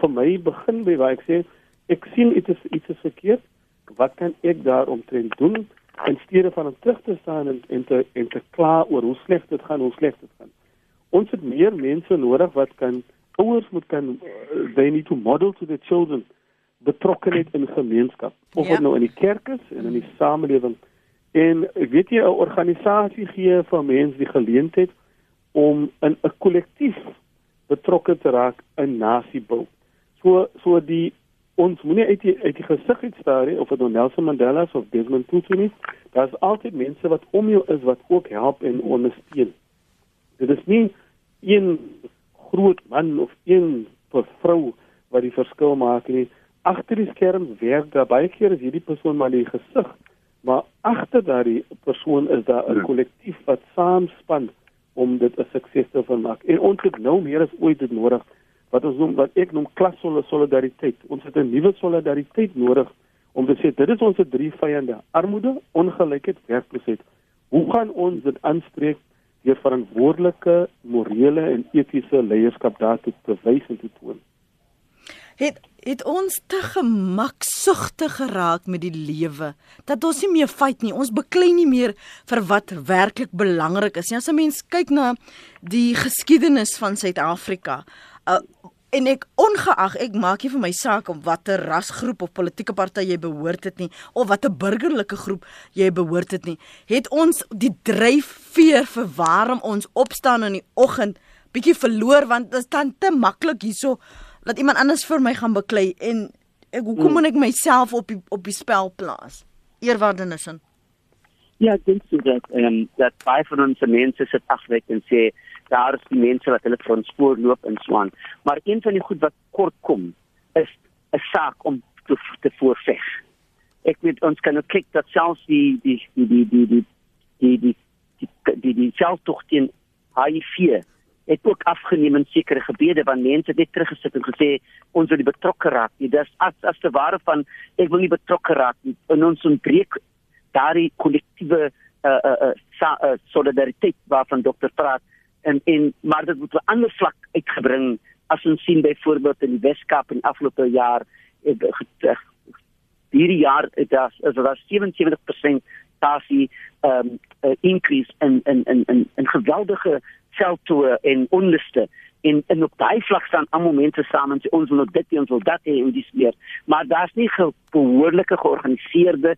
vir my begin by waar ek sê ek sien dit is iets is verkeerd wat kan ek daaromtrent doen in steede van om terug te staan en en te en te kla oor hoe sleg dit gaan, hoe sleg dit gaan. Ons het meer mense nodig wat kan ouers moet kan uh, they need to model to the children betrokkenheid in gemeenskap of yep. nou in die kerk is en in die samelewing. En ek weet jy 'n organisasie gee vir mense die geleentheid om in 'n kollektief betrokke te raak in nasiebou. So so die ons moenie uit die uit die gesig uitstaar of dit nou Nelson Mandela of Desmond Tutu is. Daar's altyd mense wat om jou is wat ook help en ondersteun. Dit is nie een groot man of een vrou wat die verskil maak nie. Agter die skerm werk daar baie keer is hierdie persoon maar die gesig, maar agter daardie persoon is daar 'n kollektief wat saamspan om dit 'n sukses te maak. En ons het nou meer as ooit dit nodig wat ons noem wat ek noem klassolidariteit. Ons het 'n nuwe solidariteit nodig om te sê dit is ons drie vyande: armoede, ongelykheid, werkloosheid. Hoe gaan ons dit aanspreek deur verantwoordelike, morele en etiese leierskap daartoe te wys en te toon? Het het ons te gemaksugtig geraak met die lewe dat ons nie meer fight nie. Ons beklei nie meer vir wat werklik belangrik is nie. As 'n mens kyk na die geskiedenis van Suid-Afrika, uh, en ek ongeag ek maak nie vir my saak om watter rasgroep of politieke party jy behoort het nie of watter burgerlike groep jy behoort het nie het ons die dryfveer vir waarom ons opstaan in die oggend bietjie verloor want dit is dan te maklik hierso dat iemand anders vir my gaan beklei en ek hoekom hmm. moet ek myself op die, op die spel plaas eerwaardenesin ja ek dink so dat ehm um, dat baie van ons mense sit afwek en sê daar is die mense wat hulle vir ons spoorloop in Swan. Maar een van die goed wat kort kom is 'n saak om te te voorveg. Ek weet ons kan ook kyk dat selfs die die die die die die die die die die selftog teen HIV het ook afgeneem in sekere gebiede waar mense net teruggesit en gesê ons wil betrokke raak. Dit is as as te ware van ek wil nie betrokke raak nie. En ons ontbreek daardie kollektiewe uh, uh, uh, uh, solidariteit waarvan dokter praat en en maar dit moet 'n ander vlak uitgebring as ons sien byvoorbeeld in die Weskaap in afgelope jaar hierdie jaar het daar is daar 77% tasie ehm um, increase in in in in in geweldige veldtoe en onluste. En en op daai vlak staan almal mense saam en sê ons wil dit ons wil dat hê en dis meer. Maar daar's nie behoorlike georganiseerde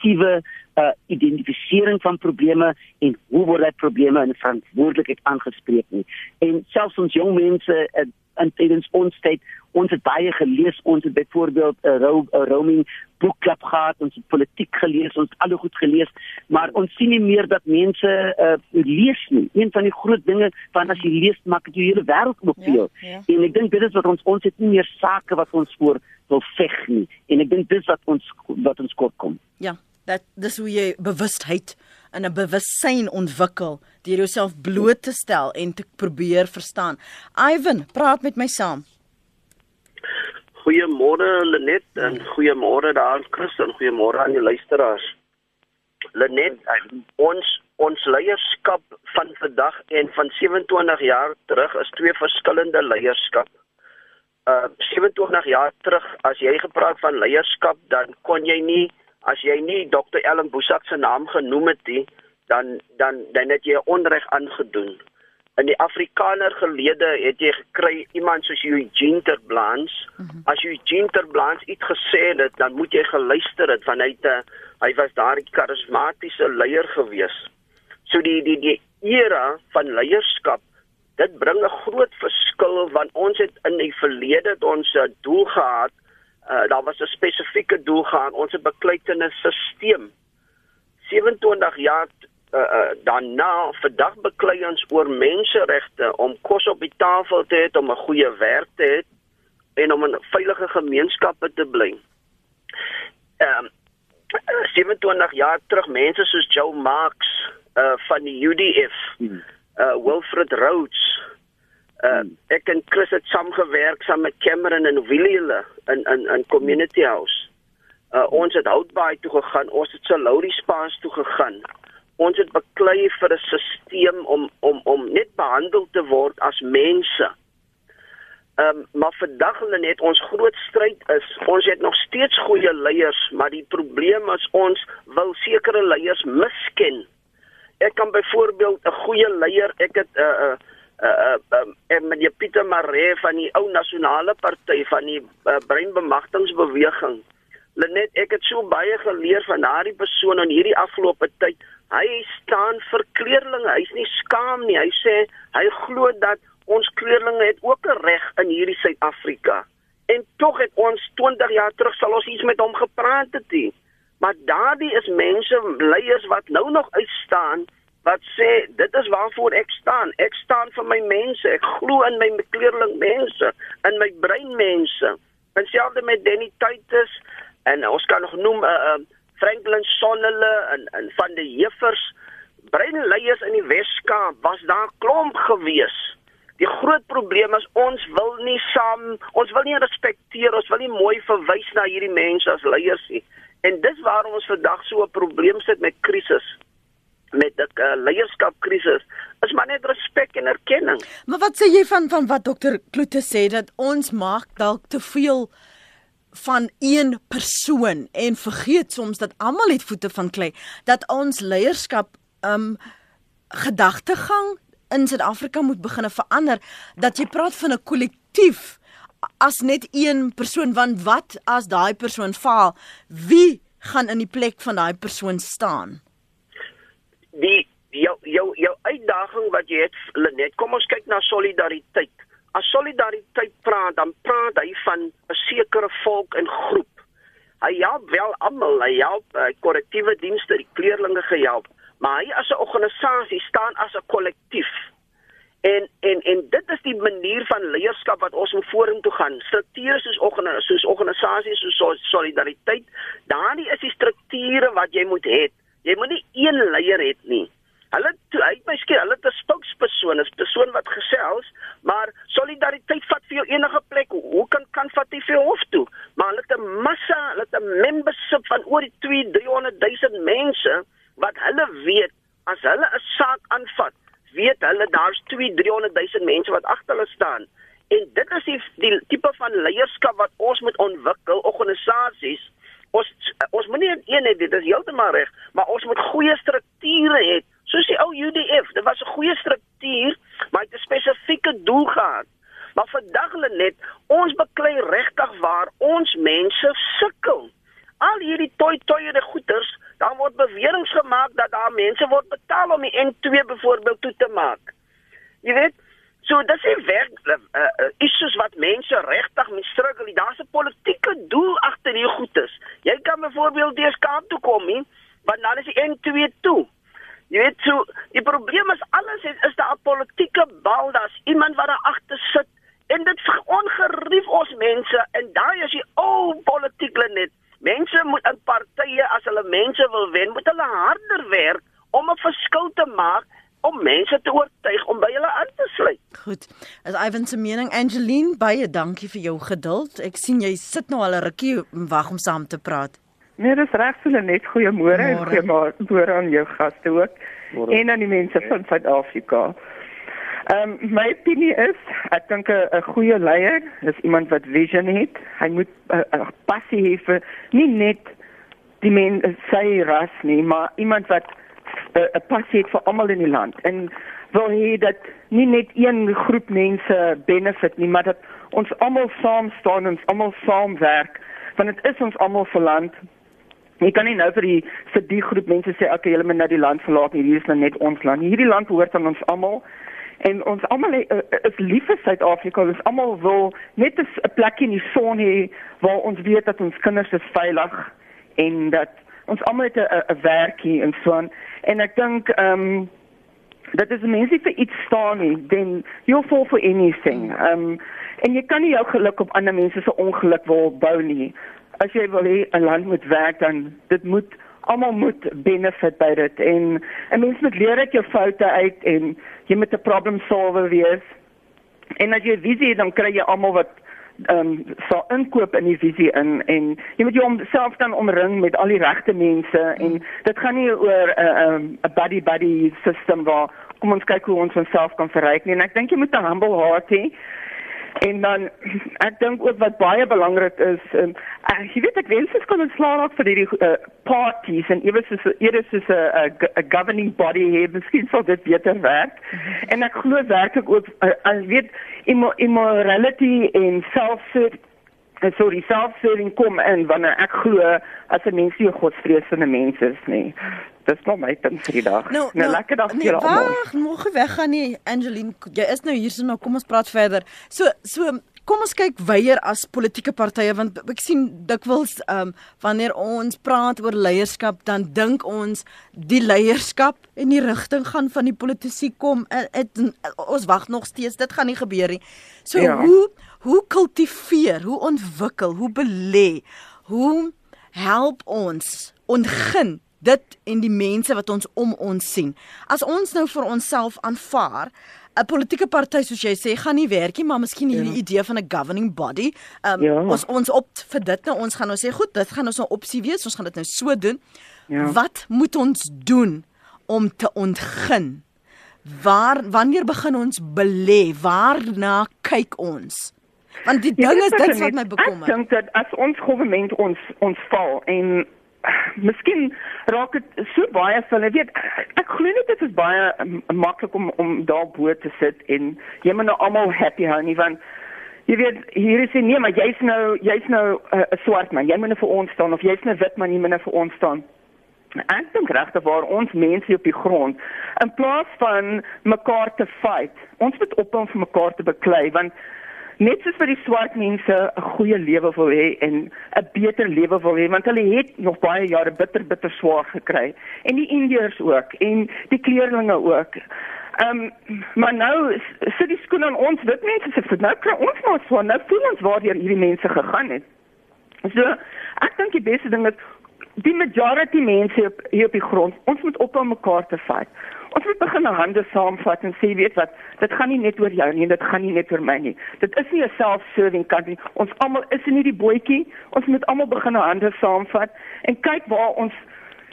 effektiewe uh, identifisering van probleme en hoe word daai probleme in verantwoordelikheid aangespreek nie. En selfs ons jong mense uh, in tydens ons tyd ons het baie gelees ons het byvoorbeeld 'n ro roaming boekklub gehad ons het politiek gelees ons het al goed gelees maar ons sien nie meer dat mense uh, lees nie. Een van die groot dinge van as jy lees maak dit jou hele wêreld oop vir jou. ja, ja. en ek dink dit is wat ons ons het nie meer sake wat ons voor wil veg nie. En ek dink dis wat ons wat ons kort kom. Ja dat dis hoe jy bewustheid en 'n bewussyn ontwikkel deur jouself bloot te stel en te probeer verstaan. Ivan, praat met my saam. Goeiemôre Lenet en goeiemôre daar Chris en goeiemôre aan die luisteraars. Lenet, ons ons leierskap van vandag en van 27 jaar terug is twee verskillende leierskap. Uh 27 jaar terug as jy gepraat van leierskap dan kon jy nie as jy nie Dr. Ellen Boesak se naam genoem het nie, dan dan dan het jy onreg aangedoen. In die Afrikaner gelede het jy gekry iemand soos Eugene Terblans. Mm -hmm. As Eugene Terblans iets gesê het, dan moet jy geluister het van hy te hy was daardie karismatiese leier gewees. So die die die era van leierskap Dit bring 'n groot verskil want ons het in die verlede ons doel gehad uh, daar was 'n spesifieke doel gaan ons het beklei teen 'n stelsel 27 jaar uh, uh, daarna vandag beklei ons oor menseregte om kos op die tafel te hê om 'n goeie werk te hê en om 'n veilige gemeenskappe te bly. Ehm um, 27 jaar terug mense soos Joe Marx uh, van die UDF, hmm. uh, Wilfred Rhodes Uh, ek en Chris het saamgewerk saam met Cameron en Willie in in in Community House. Uh, ons het Houtbaai toe gegaan, ons het Salourie Spaas toe gegaan. Ons het beklei vir 'n stelsel om om om net behandel te word as mense. Ehm um, maar vandag hulle net ons groot stryd is, ons het nog steeds goeie leiers, maar die probleem is ons wil sekere leiers misken. Ek kan byvoorbeeld 'n goeie leier, ek het 'n uh, uh, uh, uh, uh, meneer Pieter Maree van die ou nasionale party van die uh, breinbemagtigingsbeweging. Lenet, ek het so baie geleer van daardie persoon in hierdie afgelope tyd. Hy staan vir kleerlinge. Hy's nie skaam nie. Hy sê hy glo dat ons kleerlinge het ook 'n reg in hierdie Suid-Afrika. En tog het ons 20 jaar terug sal ons iets met hom gepraat het. Die. Maar daardie is mense leiers wat nou nog uitstaan wat sê dit is waarvoor ek staan. Ek staan vir my mense. Ek glo in my kleerling mense, in my brein mense. En selfs met Denny Titus en ons kan nog noem uh, uh, Franklin Sonnele en en van die Jeffers breinleiers in die Weskaap was daar klomp gewees. Die groot probleem is ons wil nie saam, ons wil nie respekteer, ons wil nie mooi verwys na hierdie mense as leiers nie. En dis waarom ons vandag so 'n probleem sit met krisis met 'n uh, leierskapkrisis is maar net respek en erkenning. Maar wat sê jy van van wat dokter Kloete sê dat ons maak dalk te veel van een persoon en vergeet soms dat almal het voete van klei dat ons leierskap um gedagtegang in Suid-Afrika moet begine verander dat jy praat van 'n kollektief as net een persoon want wat as daai persoon faal wie gaan in die plek van daai persoon staan die jou jou jou uitdaging wat jy het Lenet, kom ons kyk na solidariteit. As solidariteit praat, dan praat hy van 'n sekere volk en groep. Hy help wel almal, hy help uh, korrektiewe dienste, die kleerlinge gehelp, maar hy as 'n organisasie staan as 'n kollektief. En en en dit is die manier van leierskap wat ons moet vorentoe gaan. Strukture soos organ soos organisasies soos solidariteit, daardie is die strukture wat jy moet hê. Jy moet nie een leier hê nie. Hulle hy miskien hulle 'n spokespersoon, 'n persoon wat gesels, maar solidariteit vat vir jou enige plek. Hoe kan kan vat jy vir hof toe? Maar hulle het 'n massa, hulle het 'n membership van oor die 2 300 000 mense wat hulle weet as hulle 'n saak aanvat, weet hulle daar's 2 300 000 mense wat agter hulle staan. En dit is die, die tipe van leierskap wat ons moet ontwikkel, organisasies Ons ons moenie een hê dit is heeltemal reg, maar ons moet goeie strukture hê. Soos die ou UDF, dit was 'n goeie struktuur, maar dit 'n spesifieke doel gehad. Maar vandag hulle net ons beklei regtig waar ons mense sukkel. Al hierdie toi toiere goeders beweringe gemaak dat daar mense word betaal om die N2 byvoorbeeld toe te maak. Jy weet, so dis nie werk uh, uh, issues wat mense regtig mee struggle. Daar's 'n politieke doel agter hierdie goedes. Jy kan byvoorbeeld deur Kaap toe kom, nie, want dan is die N2 toe. Jy weet, so die probleem is alles is, is daar 'n politieke bal, daar's iemand wat daar agter sit en dit ongerief ons mense en daai is die ou politiek net. Mense moet in partye as hulle mense wil wen, moet hulle harder werk om 'n verskil te maak om mense te oortuig om by hulle aan te sluit. Goed. As Ivan se mening Angeline baie dankie vir jou geduld. Ek sien jy sit nou al 'n rukkie wag om saam te praat. Nee, dis reg vir net goeiemôre en goeiemôre aan jou gaste ook Morgen. en aan die mense van Suid-Afrika. Ehm um, my opinie is, ek dink 'n goeie leier is iemand wat vision het. Hy moet 'n uh, passie hê vir nie net die men sy ras nie, maar iemand wat 'n uh, passie het vir almal in die land. En wil hê dat nie net een groep mense benefit nie, maar dat ons almal saam staan en ons almal saamwerk, want dit is ons almal se land. Jy kan nie nou vir die vir die groep mense sê okay, julle moet nou die land verlaat nie. Hier is nou net ons land. Hierdie land behoort aan ons almal en ons almal uh, is lief vir Suid-Afrika. Ons almal wil net 'n plekjie in die son hê waar ons weet dat ons kinders is veilig en dat ons almal 'n werkie en so aan. En ek dink ehm um, dat is mense vir iets staan nie, then you'll fall for anything. Ehm um, en jy kan nie jou geluk op ander mense se ongeluk wil bou nie. As jy wil hê 'n land moet werk dan dit moet almal moet benefit by dit en 'n mens moet leer uit jou foute uit en jy moet 'n problem solver wees. En as jy visie het, dan kry jy almal wat ehm um, so inkoop in die visie in en jy moet jouself dan omring met al die regte mense en dit gaan nie oor 'n uh, 'n um, buddy buddy system waar kom ons kyk hoe ons onsself kan verryk nie. En ek dink jy moet 'n humble heart hê En dan ek dink ook wat baie belangrik is, um, uh, jy weet ek wens ek kon raak vir hierdie uh, parties en ewe soos eerder soos 'n 'n governing body hê, miskien sou dit beter werk. En ek glo werklik ook uh, al weet immorality en self en so die selfserving kom in wanneer ek glo as 'n mens nie 'n godsvreesende mens is nie. Dis nou my punt vir die dag. Nou, nou, nou lekker dag vir nee, almal. Wag, nog weg gaan nie Angeline. Jy is nou hier so nou kom ons praat verder. So so kom ons kyk weier as politieke partye want ek sien dikwels ehm um, wanneer ons praat oor leierskap dan dink ons die leierskap en die rigting gaan van die politici kom. Het, het, ons wag nog steeds. Dit gaan nie gebeur nie. So ja. hoe hoe kultiveer, hoe ontwikkel, hoe belê, hoe help ons ontgin dit en die mense wat ons om ons sien. As ons nou vir onsself aanvaar 'n politieke party soos jy sê gaan nie werk nie, maar miskien hierdie ja. idee van 'n governing body. Um, ja. Ons ons op vir dit nou ons gaan nou sê goed, dit gaan ons nou opsie wees. Ons gaan dit nou so doen. Ja. Wat moet ons doen om te ontgin? Waar wanneer begin ons belê? Waarna kyk ons? Want die ding is dit wat my bekommer. Ek dink dat as ons regering ons ons val en miskien raak dit so baie van jy weet ek glo net dit is baie maklik om om daar bo te sit en jy moet nou almal happy hou nie want jy weet hier is nie maar jy's nou jy's nou eh, 'n uh, swart man. Jy moet nou vir ons staan of jy's nou wit man jy moet nou vir ons staan. Ek dink regtig waar ons mense op die grond in plaas van mekaar te fight ons moet ophou om vir mekaar te beklei want net soos vir die swart mense 'n goeie lewe wil hê en 'n beter lewe wil hê want hulle het nog baie jare bitter bitter swaar gekry en die indiërs ook en die kleurlinge ook. Ehm um, maar nou sit die skoon aan ons wit mense se voet. Nou kry ons maar so nou voel ons waar hierdie mense gegaan het. So ek dink die beste ding is die majority mense op hier op die grond. Ons moet ophou mekaar te fight. Ons moet begin hande saamvat en sê weet wat, dit gaan nie net oor jou nie, dit gaan nie net oor my nie. Dit is nie 'n self-serving country. Ons almal is in hierdie bootjie. Ons moet almal begin hande saamvat en kyk waar ons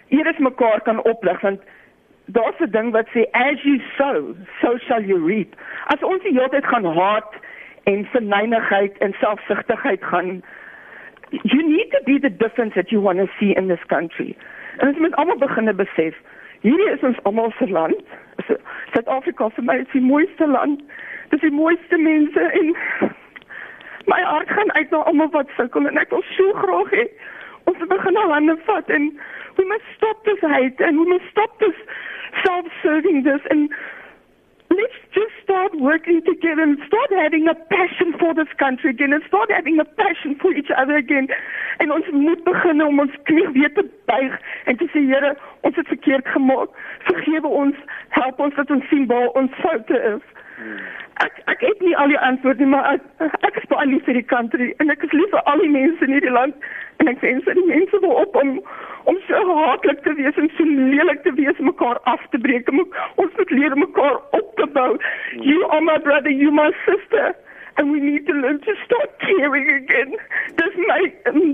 eers mekaar kan oplig want daar's 'n ding wat sê as you sow, so shall you reap. As ons die hele tyd gaan haat en verneinigheid en selfsugtigheid gaan you need to be the difference that you want to see in this country. En ons moet almal begin besef Hierdie is ons almal se land. Suid-Afrika vir my is die mooiste land. Dis die mooiste mense en my hart gaan uit na almal wat sukkel en ek wil so graag hê ons moet begin al hande vat en We must stop this hate and we must stop this self-servingness and let's just start working together and start having a passion for this country again and start having a passion for each other again. En ons moet begin om ons knie weer te buig en te sê Here, ons het verkeerd gemaak. Vergewe ons, help ons dat ons sien waar ons foute is. Hmm. Ek ek het nie al die antwoorde nie, maar ek ek spaar nie vir die country en ek is lief vir al die mense in hierdie land en ek wens dat die mense wil op om om so haatlik te wees en so lelik te wees mekaar af te breek. Ons moet leer mekaar op te bou. You are my brother, you my sister. And we need to learn to start caring again. Dis my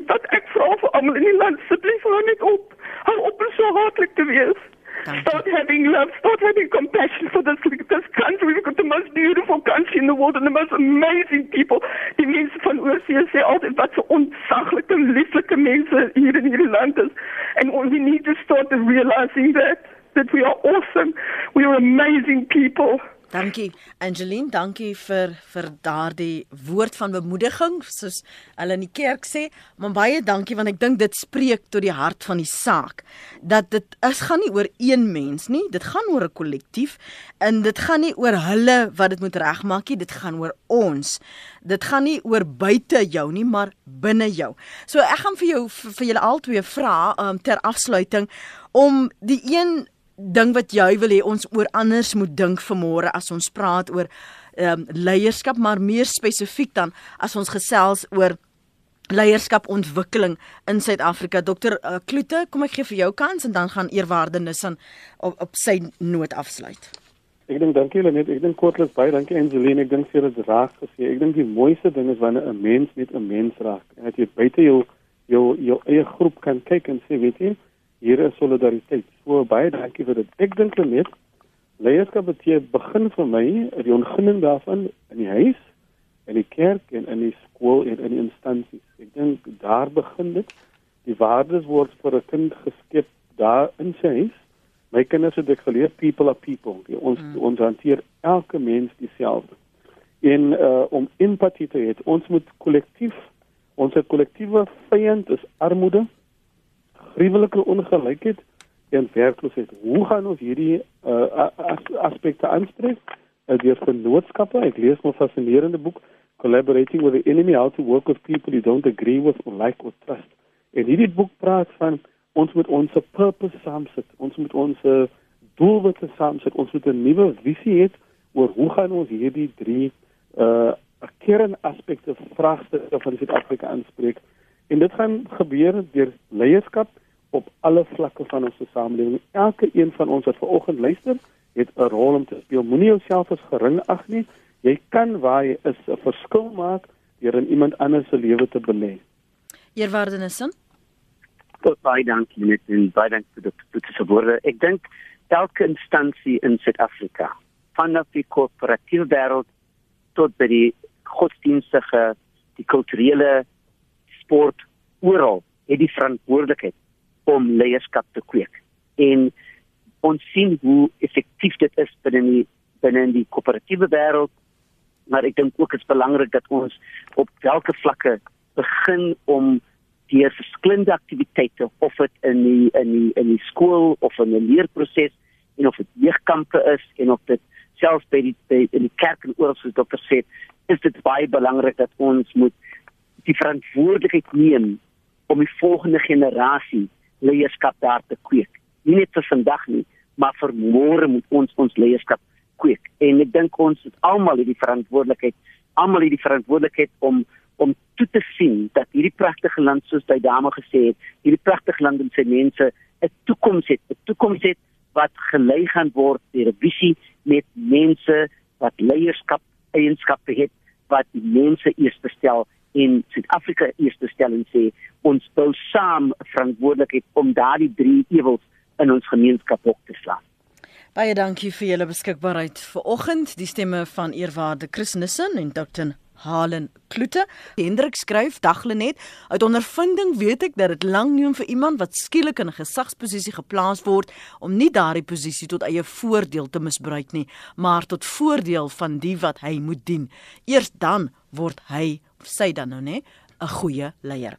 dat ek vra vir almal in die land asseblief hou net op. Hou op om so haatlik te wees. Start having love, start having compassion for this, this country. We've got the most beautiful country in the world and the most amazing people. Die mense van oorsee sê altyd wat so ontsaglike, lieflike mense hier in hierdie land is. And we need to start realizing that, that we are awesome. We are amazing people. Dankie Angeline, dankie vir vir daardie woord van bemoediging soos hulle in die kerk sê, maar baie dankie want ek dink dit spreek tot die hart van die saak dat dit is gaan nie oor een mens nie, dit gaan oor 'n kollektief en dit gaan nie oor hulle wat dit moet regmaak nie, dit gaan oor ons. Dit gaan nie oor buite jou nie, maar binne jou. So ek gaan vir jou vir, vir julle albei vra um, ter afsluiting om die een ding wat jy wil hê ons oor anders moet dink vanmôre as ons praat oor ehm um, leierskap maar meer spesifiek dan as ons gesels oor leierskap ontwikkeling in Suid-Afrika. Dokter uh, Kloete, kom ek gee vir jou kans en dan gaan eerwaarde Nissan op, op sy noot afsluit. Ek dink dankie julle net. Ek dink kortliks baie dankie Angeline. Ek dink vir dit raak gesê. Ek dink die mooiste ding is wanneer 'n mens net 'n mens raak en dat jy buite jou jou jou eie groep kan kyk en sê, weet jy, hier is solidariteit. So baie dankie vir dit. Ek dink net leierskap beteken begin vir my die ontginning daarvan in die huis, in die kerk en in die skool en in die instansies. Ek dink daar begin dit. Die waardes word vir 'n kind geskep daar in sy huis. My kinders het ek geleer people are people. Die ons mm. ons hanteer elke mens dieselfde. En uh om empatie te hê, ons moet kollektief ons kollektiewe vyand is armoede gruwelike ongelykheid en werkloosheid. Hoe gaan ons hierdie uh, as, aspekte aanspreek? Uh, deur vennootskappe. Ek lees 'n fascinerende boek Collaborating with the Enemy: How to Work with People You Don't Agree with or Like or Trust. En hierdie boek praat van ons moet ons purpose saamsit. Ons moet ons doelwitte saamsit. Ons moet 'n nuwe visie hê oor hoe gaan ons hierdie drie uh kernaspekte vraagstukke van Suid-Afrika aanspreek. En dit gaan gebeur deur leierskap op alle vlakke van ons samelewing. Elke een van ons wat vanoggend luister, het 'n rol om te speel. Moenie jouself as gering ag nie. Jy kan waar jy is 'n verskil maak deur in iemand anders se lewe te belê. Eerwaardenisse. Tot baie dankie net en baie dankie vir die toetse woorde. Ek dink elke instansie in Suid-Afrika, vanaf die korporatiewe wêreld tot by die godsdienstige, die kulturele sport oral het die verantwoordelikheid om leierskap te kweek. En ons sien hoe effektief dit is binne die binne die koöperatiewe wêreld. Maar ek dink ook dit is belangrik dat ons op watter vlakke begin om die verskillende aktiwiteite of dit in die in die in die skool of in 'n leerproses en of dit jeugkampe is en of dit selfs by die by in die kerk en oral soos dokter sê, is dit baie belangrik dat ons moet die verantwoordelikheid neem om die volgende generasie leierskap daar te kweek. Nie net vir vandag nie, maar vir môre moet ons ons leierskap kweek. En ek dink ons het almal hierdie verantwoordelikheid, almal hierdie verantwoordelikheid om om toe te sien dat hierdie pragtige land soos hy dame gesê het, hierdie pragtige land en sy mense 'n toekoms het, 'n toekoms het wat gelei gaan word deur 'n visie met mense wat leierskap eienskappe het wat die mense eers stel in Suid-Afrika eers stel en sê ons bou saam verantwoordelikheid om daardie drie ewels in ons gemeenskap op te slaan. Baie dankie vir julle beskikbaarheid vanoggend. Die stemme van eerwaarde Chris Nissen en Dr. Halen Kloete. Hendrik skryf daglenet uit ondervinding weet ek dat dit lank neem vir iemand wat skielik in 'n gesagsposisie geplaas word om nie daardie posisie tot eie voordeel te misbruik nie, maar tot voordeel van die wat hy moet dien. Eers dan word hy sy dan nou nê 'n goeie leier.